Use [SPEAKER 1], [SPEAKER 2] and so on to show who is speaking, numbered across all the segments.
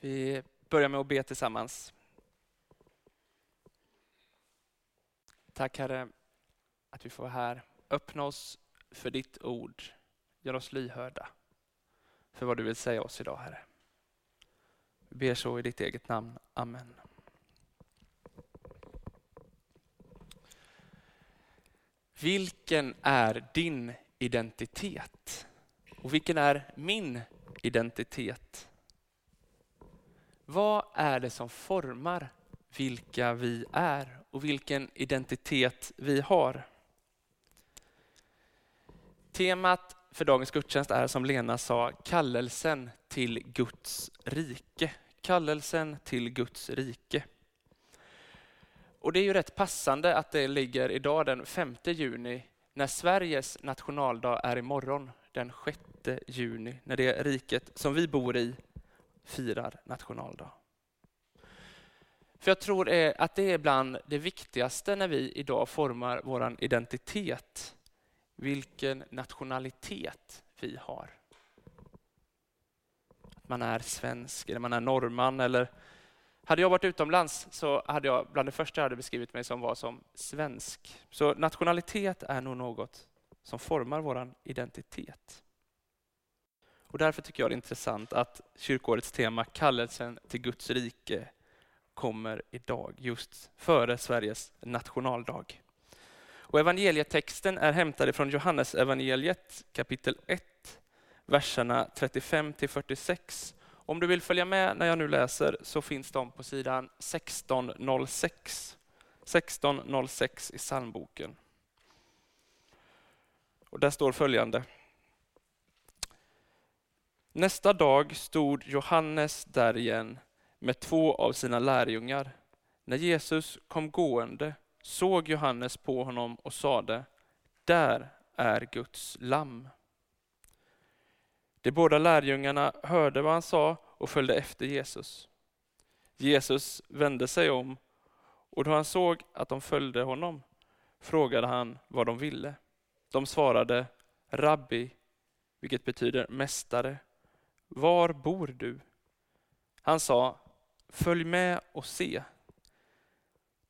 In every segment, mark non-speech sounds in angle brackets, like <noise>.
[SPEAKER 1] Vi börjar med att be tillsammans. Tack Herre att vi får vara här. Öppna oss för ditt ord. Gör oss lyhörda för vad du vill säga oss idag Herre. Vi ber så i ditt eget namn. Amen. Vilken är din identitet? Och vilken är min identitet? Vad är det som formar vilka vi är och vilken identitet vi har? Temat för dagens gudstjänst är som Lena sa, kallelsen till Guds rike. Kallelsen till Guds rike. Och det är ju rätt passande att det ligger idag den 5 juni när Sveriges nationaldag är imorgon den 6 juni, när det riket som vi bor i firar nationaldag. För jag tror att det är bland det viktigaste när vi idag formar vår identitet, vilken nationalitet vi har. Att man är svensk, eller man är norrman, eller hade jag varit utomlands så hade jag bland det första jag hade beskrivit mig som var som svensk. Så nationalitet är nog något som formar vår identitet. Och därför tycker jag det är intressant att kyrkårets tema kallelsen till Guds rike kommer idag, just före Sveriges nationaldag. Och evangelietexten är hämtad från Johannes evangeliet kapitel 1, verserna 35 till 46 om du vill följa med när jag nu läser så finns de på sidan 1606. 1606 i psalmboken. Och där står följande. Nästa dag stod Johannes där igen med två av sina lärjungar. När Jesus kom gående såg Johannes på honom och sade, där är Guds lamm. De båda lärjungarna hörde vad han sa och följde efter Jesus. Jesus vände sig om och då han såg att de följde honom frågade han vad de ville. De svarade Rabbi, vilket betyder mästare. Var bor du? Han sa, följ med och se.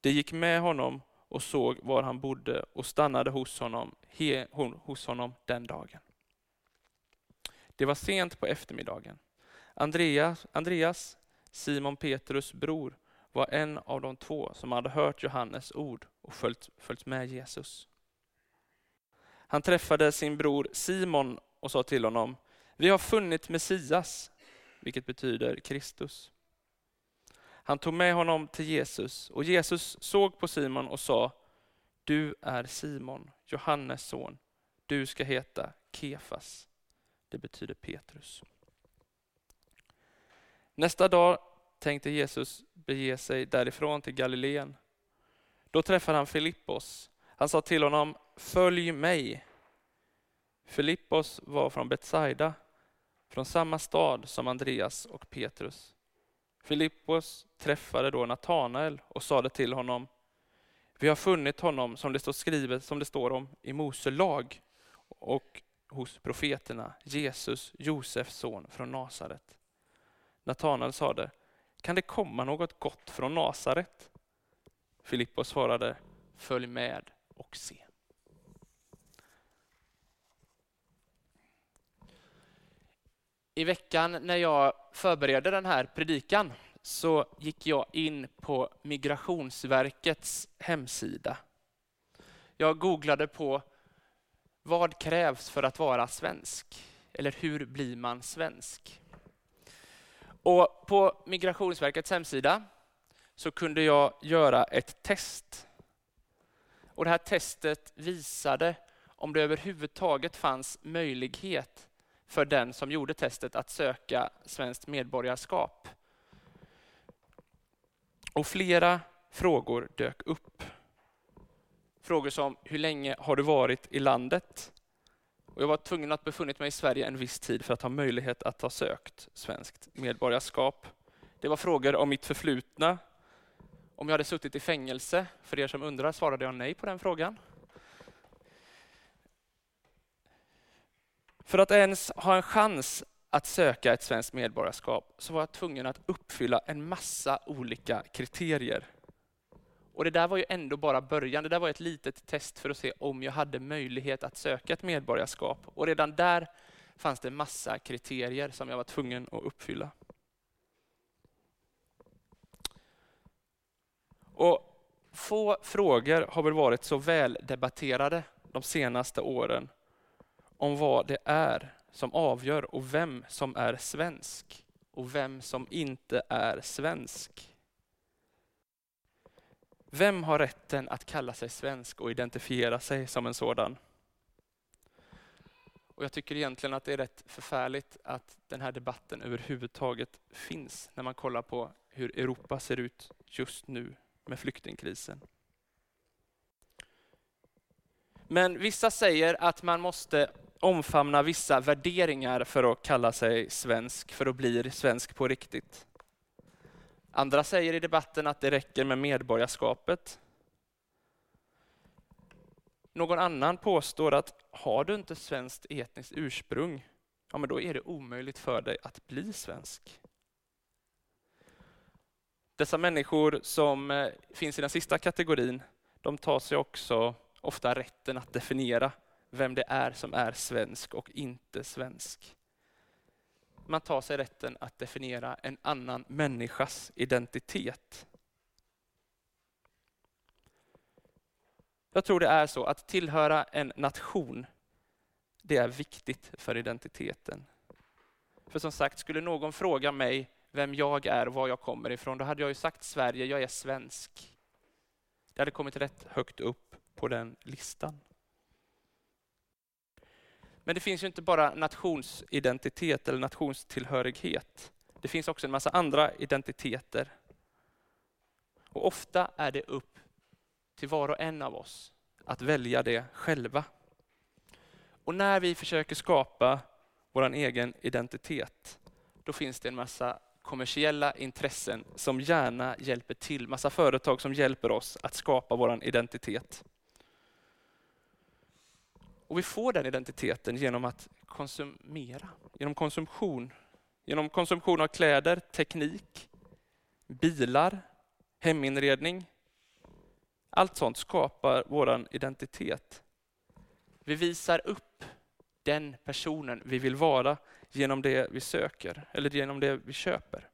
[SPEAKER 1] De gick med honom och såg var han bodde och stannade hos honom, he, hos honom den dagen. Det var sent på eftermiddagen. Andreas, Andreas, Simon Petrus bror, var en av de två som hade hört Johannes ord och följt, följt med Jesus. Han träffade sin bror Simon och sa till honom, vi har funnit Messias, vilket betyder Kristus. Han tog med honom till Jesus och Jesus såg på Simon och sa, du är Simon, Johannes son, du ska heta Kefas, det betyder Petrus. Nästa dag tänkte Jesus bege sig därifrån till Galileen. Då träffade han Filippos. Han sa till honom, följ mig. Filippos var från Betsaida, från samma stad som Andreas och Petrus. Filippos träffade då Natanael och sade till honom, vi har funnit honom som det står skrivet, som det står om i Mose lag och hos profeterna, Jesus, Josefs son från Nasaret. Natanael sade, kan det komma något gott från Nasaret? Filippos svarade, följ med och se. I veckan när jag förberedde den här predikan så gick jag in på Migrationsverkets hemsida. Jag googlade på vad krävs för att vara svensk? Eller hur blir man svensk? Och på Migrationsverkets hemsida så kunde jag göra ett test. Och det här testet visade om det överhuvudtaget fanns möjlighet för den som gjorde testet att söka svenskt medborgarskap. Och flera frågor dök upp. Frågor som hur länge har du varit i landet? Och jag var tvungen att befunnit mig i Sverige en viss tid för att ha möjlighet att ha sökt svenskt medborgarskap. Det var frågor om mitt förflutna, om jag hade suttit i fängelse. För er som undrar svarade jag nej på den frågan. För att ens ha en chans att söka ett svenskt medborgarskap så var jag tvungen att uppfylla en massa olika kriterier. Och det där var ju ändå bara början. Det där var ett litet test för att se om jag hade möjlighet att söka ett medborgarskap. Och redan där fanns det en massa kriterier som jag var tvungen att uppfylla. Och få frågor har väl varit så väl debatterade de senaste åren om vad det är som avgör och vem som är svensk och vem som inte är svensk. Vem har rätten att kalla sig svensk och identifiera sig som en sådan? Och Jag tycker egentligen att det är rätt förfärligt att den här debatten överhuvudtaget finns när man kollar på hur Europa ser ut just nu med flyktingkrisen. Men vissa säger att man måste omfamna vissa värderingar för att kalla sig svensk, för att bli svensk på riktigt. Andra säger i debatten att det räcker med medborgarskapet. Någon annan påstår att har du inte svenskt etniskt ursprung, ja men då är det omöjligt för dig att bli svensk. Dessa människor som eh, finns i den sista kategorin, de tar sig också ofta rätten att definiera vem det är som är svensk och inte svensk. Man tar sig rätten att definiera en annan människas identitet. Jag tror det är så att tillhöra en nation, det är viktigt för identiteten. För som sagt, skulle någon fråga mig vem jag är och var jag kommer ifrån, då hade jag ju sagt Sverige, jag är svensk. Det hade kommit rätt högt upp på den listan. Men det finns ju inte bara nationsidentitet eller nationstillhörighet. Det finns också en massa andra identiteter. Och ofta är det upp till var och en av oss att välja det själva. Och när vi försöker skapa vår egen identitet, då finns det en massa kommersiella intressen som gärna hjälper till, massa företag som hjälper oss att skapa vår identitet. Och vi får den identiteten genom att konsumera, genom konsumtion. Genom konsumtion av kläder, teknik, bilar, heminredning. Allt sånt skapar vår identitet. Vi visar upp den personen vi vill vara genom det vi söker eller genom det vi köper.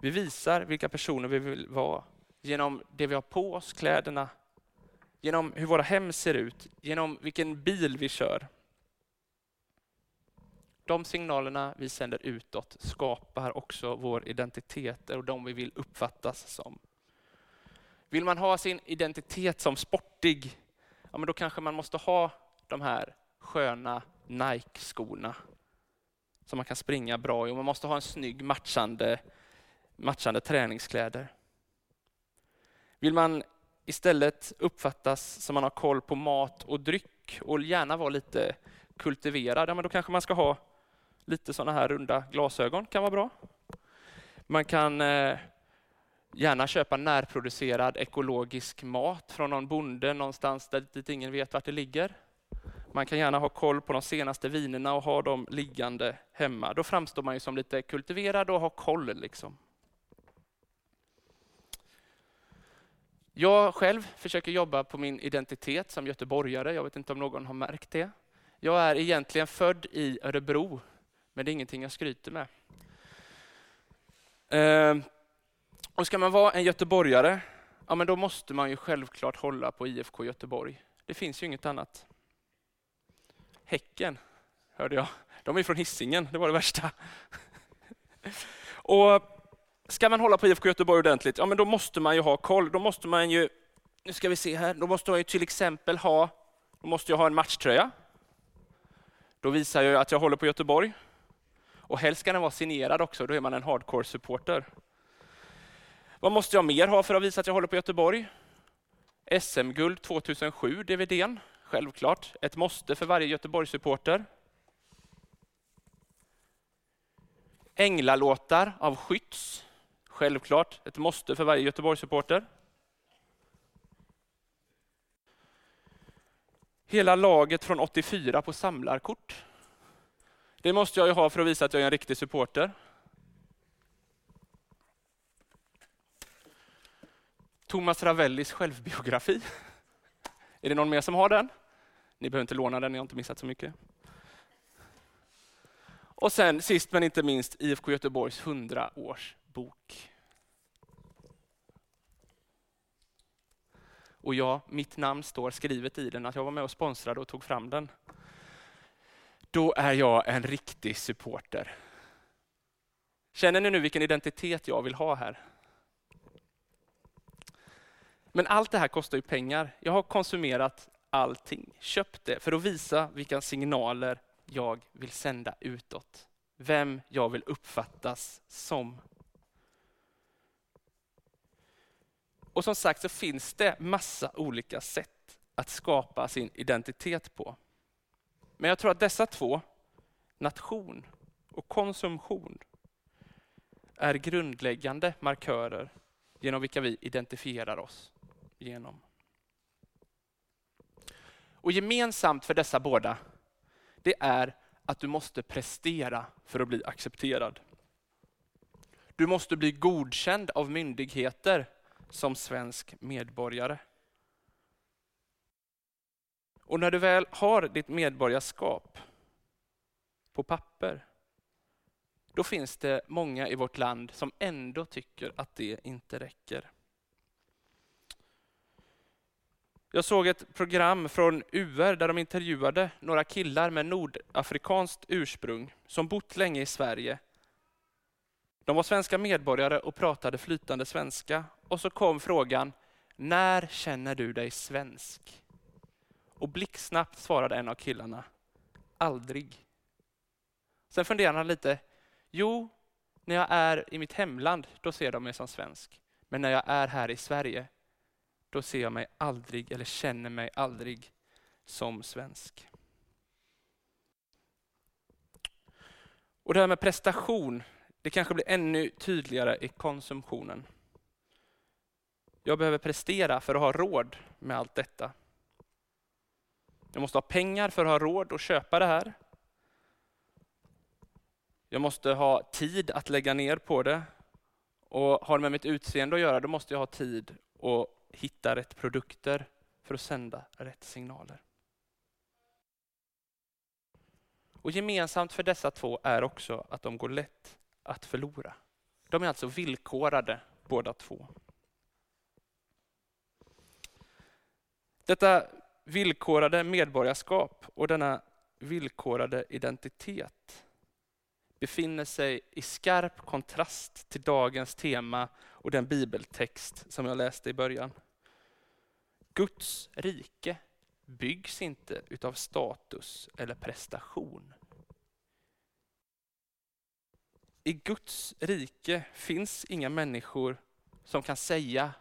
[SPEAKER 1] Vi visar vilka personer vi vill vara genom det vi har på oss, kläderna, genom hur våra hem ser ut, genom vilken bil vi kör. De signalerna vi sänder utåt skapar också vår identitet och de vi vill uppfattas som. Vill man ha sin identitet som sportig, ja men då kanske man måste ha de här sköna Nike-skorna som man kan springa bra i och man måste ha en snygg matchande, matchande träningskläder. Vill man istället uppfattas som man har koll på mat och dryck och gärna vara lite kultiverad, ja, men då kanske man ska ha lite sådana här runda glasögon, kan vara bra. Man kan eh, gärna köpa närproducerad ekologisk mat från någon bonde någonstans där dit ingen vet vart det ligger. Man kan gärna ha koll på de senaste vinerna och ha dem liggande hemma. Då framstår man ju som lite kultiverad och har koll. Liksom. Jag själv försöker jobba på min identitet som göteborgare. Jag vet inte om någon har märkt det. Jag är egentligen född i Örebro, men det är ingenting jag skryter med. Ehm, och ska man vara en göteborgare, ja men då måste man ju självklart hålla på IFK Göteborg. Det finns ju inget annat. Häcken, hörde jag. De är från Hisingen, det var det värsta. <laughs> Och Ska man hålla på IFK Göteborg ordentligt, ja men då måste man ju ha koll. Då måste man ju, nu ska vi se här, då måste man ju till exempel ha, då måste jag ha en matchtröja. Då visar jag att jag håller på Göteborg. Och helst ska den vara signerad också, då är man en hardcore-supporter. Vad måste jag mer ha för att visa att jag håller på Göteborg? SM-guld 2007, DVDn. Självklart, ett måste för varje Göteborgssupporter. Änglalåtar av Skytts. Självklart, ett måste för varje Göteborgssupporter. Hela laget från 84 på samlarkort. Det måste jag ju ha för att visa att jag är en riktig supporter. Thomas Ravellis självbiografi. Är det någon mer som har den? Ni behöver inte låna den, ni har inte missat så mycket. Och sen sist men inte minst IFK Göteborgs 100-års bok. Och ja, mitt namn står skrivet i den, att jag var med och sponsrade och tog fram den. Då är jag en riktig supporter. Känner ni nu vilken identitet jag vill ha här? Men allt det här kostar ju pengar. Jag har konsumerat allting, köpt det för att visa vilka signaler jag vill sända utåt. Vem jag vill uppfattas som. Och som sagt så finns det massa olika sätt att skapa sin identitet på. Men jag tror att dessa två, nation och konsumtion, är grundläggande markörer genom vilka vi identifierar oss genom. Och gemensamt för dessa båda, det är att du måste prestera för att bli accepterad. Du måste bli godkänd av myndigheter som svensk medborgare. Och när du väl har ditt medborgarskap på papper, då finns det många i vårt land som ändå tycker att det inte räcker. Jag såg ett program från UR där de intervjuade några killar med nordafrikanskt ursprung som bott länge i Sverige. De var svenska medborgare och pratade flytande svenska. Och så kom frågan, när känner du dig svensk? Och blixtsnabbt svarade en av killarna, aldrig. Sen funderade han lite, jo, när jag är i mitt hemland, då ser de mig som svensk. Men när jag är här i Sverige, då ser jag mig aldrig eller känner mig aldrig som svensk. Och det här med prestation, det kanske blir ännu tydligare i konsumtionen. Jag behöver prestera för att ha råd med allt detta. Jag måste ha pengar för att ha råd att köpa det här. Jag måste ha tid att lägga ner på det. Och har det med mitt utseende att göra, då måste jag ha tid att hitta rätt produkter för att sända rätt signaler. Och Gemensamt för dessa två är också att de går lätt att förlora. De är alltså villkorade båda två. Detta villkorade medborgarskap och denna villkorade identitet befinner sig i skarp kontrast till dagens tema och den bibeltext som jag läste i början. Guds rike byggs inte utav status eller prestation. I Guds rike finns inga människor som kan säga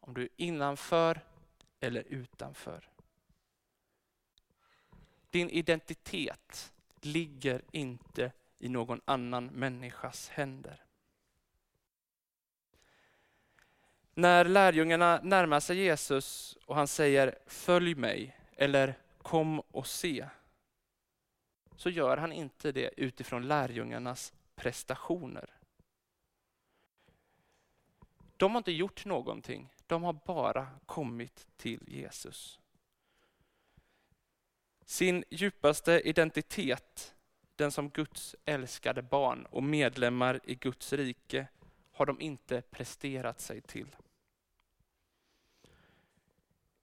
[SPEAKER 1] om du är innanför eller utanför. Din identitet ligger inte i någon annan människas händer. När lärjungarna närmar sig Jesus och han säger följ mig eller kom och se. Så gör han inte det utifrån lärjungarnas prestationer. De har inte gjort någonting, de har bara kommit till Jesus. Sin djupaste identitet, den som Guds älskade barn och medlemmar i Guds rike, har de inte presterat sig till.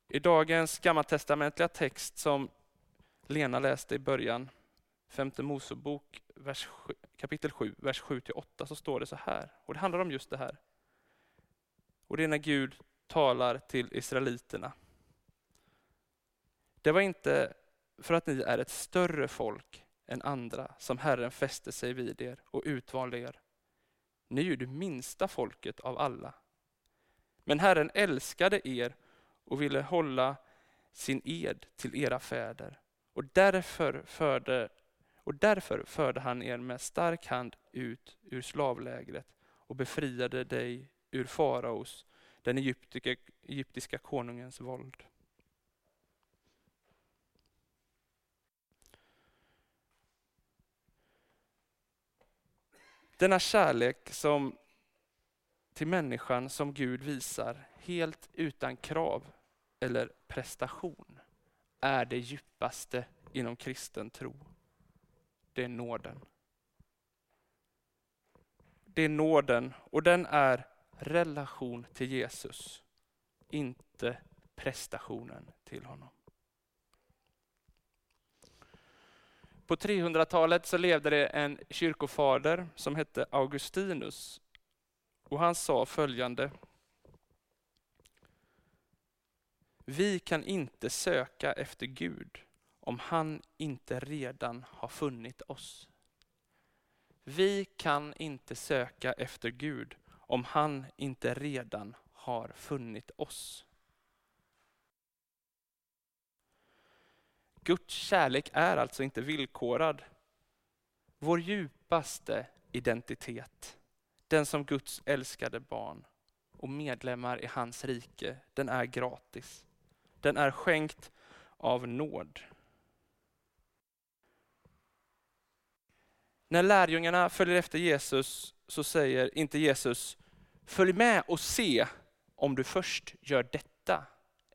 [SPEAKER 1] I dagens gammaltestamentliga text som Lena läste i början, femte Mosebok vers, kapitel 7, vers 7-8, så står det så här. Och det handlar om just det här. Och det är när Gud talar till israeliterna. Det var inte för att ni är ett större folk än andra som Herren fäste sig vid er och utvalde er. Ni är ju det minsta folket av alla. Men Herren älskade er och ville hålla sin ed till era fäder. Och därför förde, och därför förde han er med stark hand ut ur slavlägret och befriade dig ur faraos, den egyptiska, egyptiska konungens våld. Denna kärlek som, till människan som Gud visar helt utan krav eller prestation är det djupaste inom kristen tro. Det är nåden. Det är nåden och den är relation till Jesus, inte prestationen till honom. På 300-talet så levde det en kyrkofader som hette Augustinus. Och han sa följande. Vi kan inte söka efter Gud om han inte redan har funnit oss. Vi kan inte söka efter Gud om han inte redan har funnit oss. Guds kärlek är alltså inte villkorad. Vår djupaste identitet, den som Guds älskade barn och medlemmar i hans rike, den är gratis. Den är skänkt av nåd. När lärjungarna följer efter Jesus så säger inte Jesus, följ med och se om du först gör detta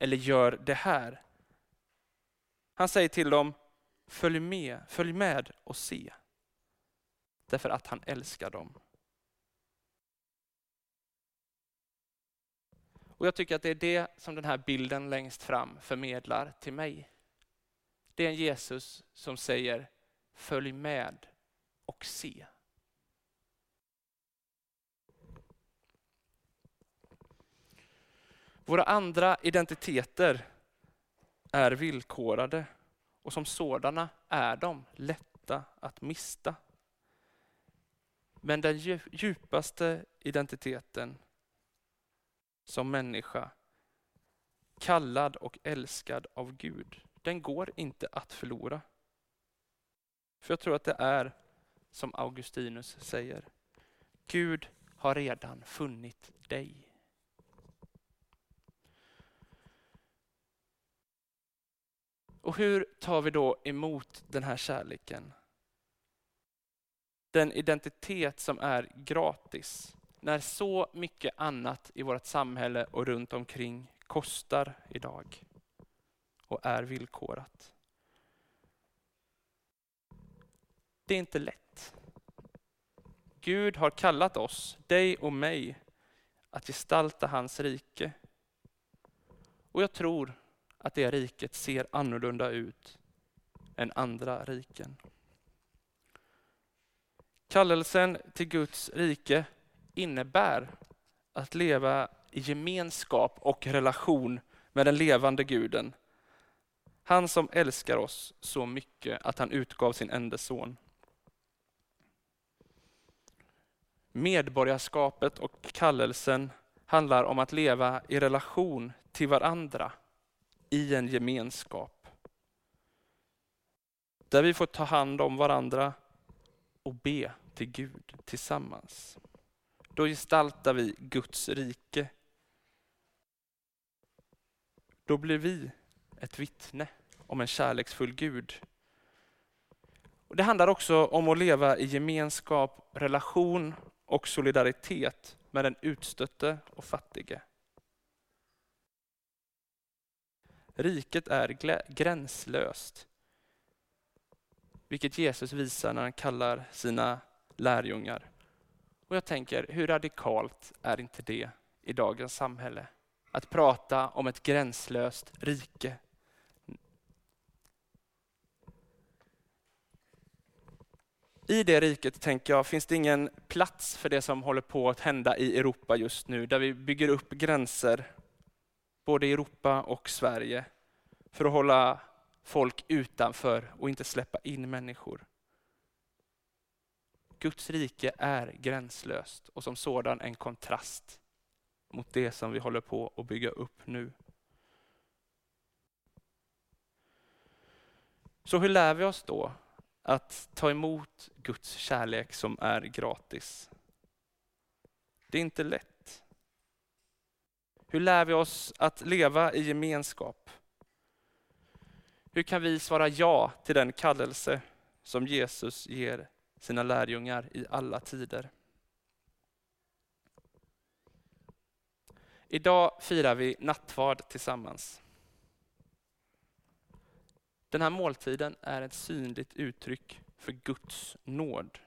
[SPEAKER 1] eller gör det här. Han säger till dem, följ med, följ med och se. Därför att han älskar dem. Och Jag tycker att det är det som den här bilden längst fram förmedlar till mig. Det är en Jesus som säger, följ med och se. Våra andra identiteter är villkorade och som sådana är de lätta att mista. Men den djupaste identiteten som människa, kallad och älskad av Gud, den går inte att förlora. För jag tror att det är som Augustinus säger. Gud har redan funnit dig. Och hur tar vi då emot den här kärleken? Den identitet som är gratis, när så mycket annat i vårt samhälle och runt omkring kostar idag och är villkorat. Det är inte lätt. Gud har kallat oss, dig och mig, att gestalta hans rike. Och jag tror att det riket ser annorlunda ut än andra riken. Kallelsen till Guds rike innebär att leva i gemenskap och relation med den levande guden. Han som älskar oss så mycket att han utgav sin enda son. Medborgarskapet och kallelsen handlar om att leva i relation till varandra i en gemenskap. Där vi får ta hand om varandra och be till Gud tillsammans. Då gestaltar vi Guds rike. Då blir vi ett vittne om en kärleksfull Gud. Och det handlar också om att leva i gemenskap, relation och solidaritet med den utstötte och fattige. Riket är gränslöst. Vilket Jesus visar när han kallar sina lärjungar. Och jag tänker, hur radikalt är inte det i dagens samhälle? Att prata om ett gränslöst rike. I det riket, tänker jag, finns det ingen plats för det som håller på att hända i Europa just nu, där vi bygger upp gränser både i Europa och Sverige, för att hålla folk utanför och inte släppa in människor. Guds rike är gränslöst och som sådan en kontrast mot det som vi håller på att bygga upp nu. Så hur lär vi oss då att ta emot Guds kärlek som är gratis? Det är inte lätt. Hur lär vi oss att leva i gemenskap? Hur kan vi svara ja till den kallelse som Jesus ger sina lärjungar i alla tider. Idag firar vi nattvard tillsammans. Den här måltiden är ett synligt uttryck för Guds nåd.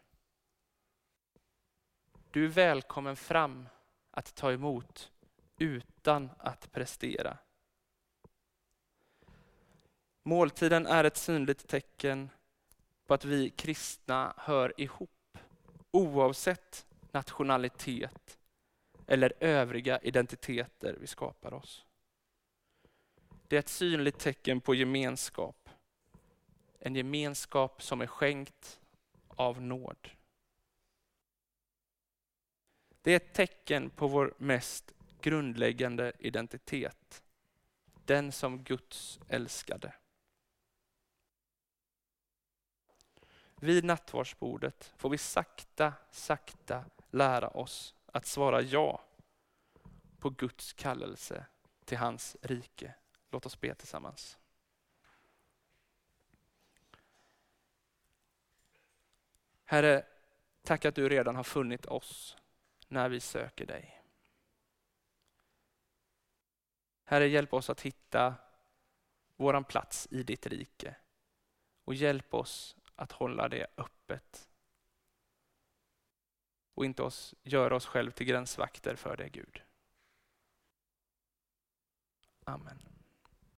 [SPEAKER 1] Du är välkommen fram att ta emot utan att prestera. Måltiden är ett synligt tecken på att vi kristna hör ihop oavsett nationalitet eller övriga identiteter vi skapar oss. Det är ett synligt tecken på gemenskap. En gemenskap som är skänkt av nåd. Det är ett tecken på vår mest grundläggande identitet. Den som Guds älskade. Vid nattvardsbordet får vi sakta, sakta lära oss att svara ja på Guds kallelse till hans rike. Låt oss be tillsammans. Herre, tack att du redan har funnit oss när vi söker dig. Herre, hjälp oss att hitta våran plats i ditt rike och hjälp oss att hålla det öppet. Och inte oss, göra oss själva till gränsvakter för det Gud. Amen.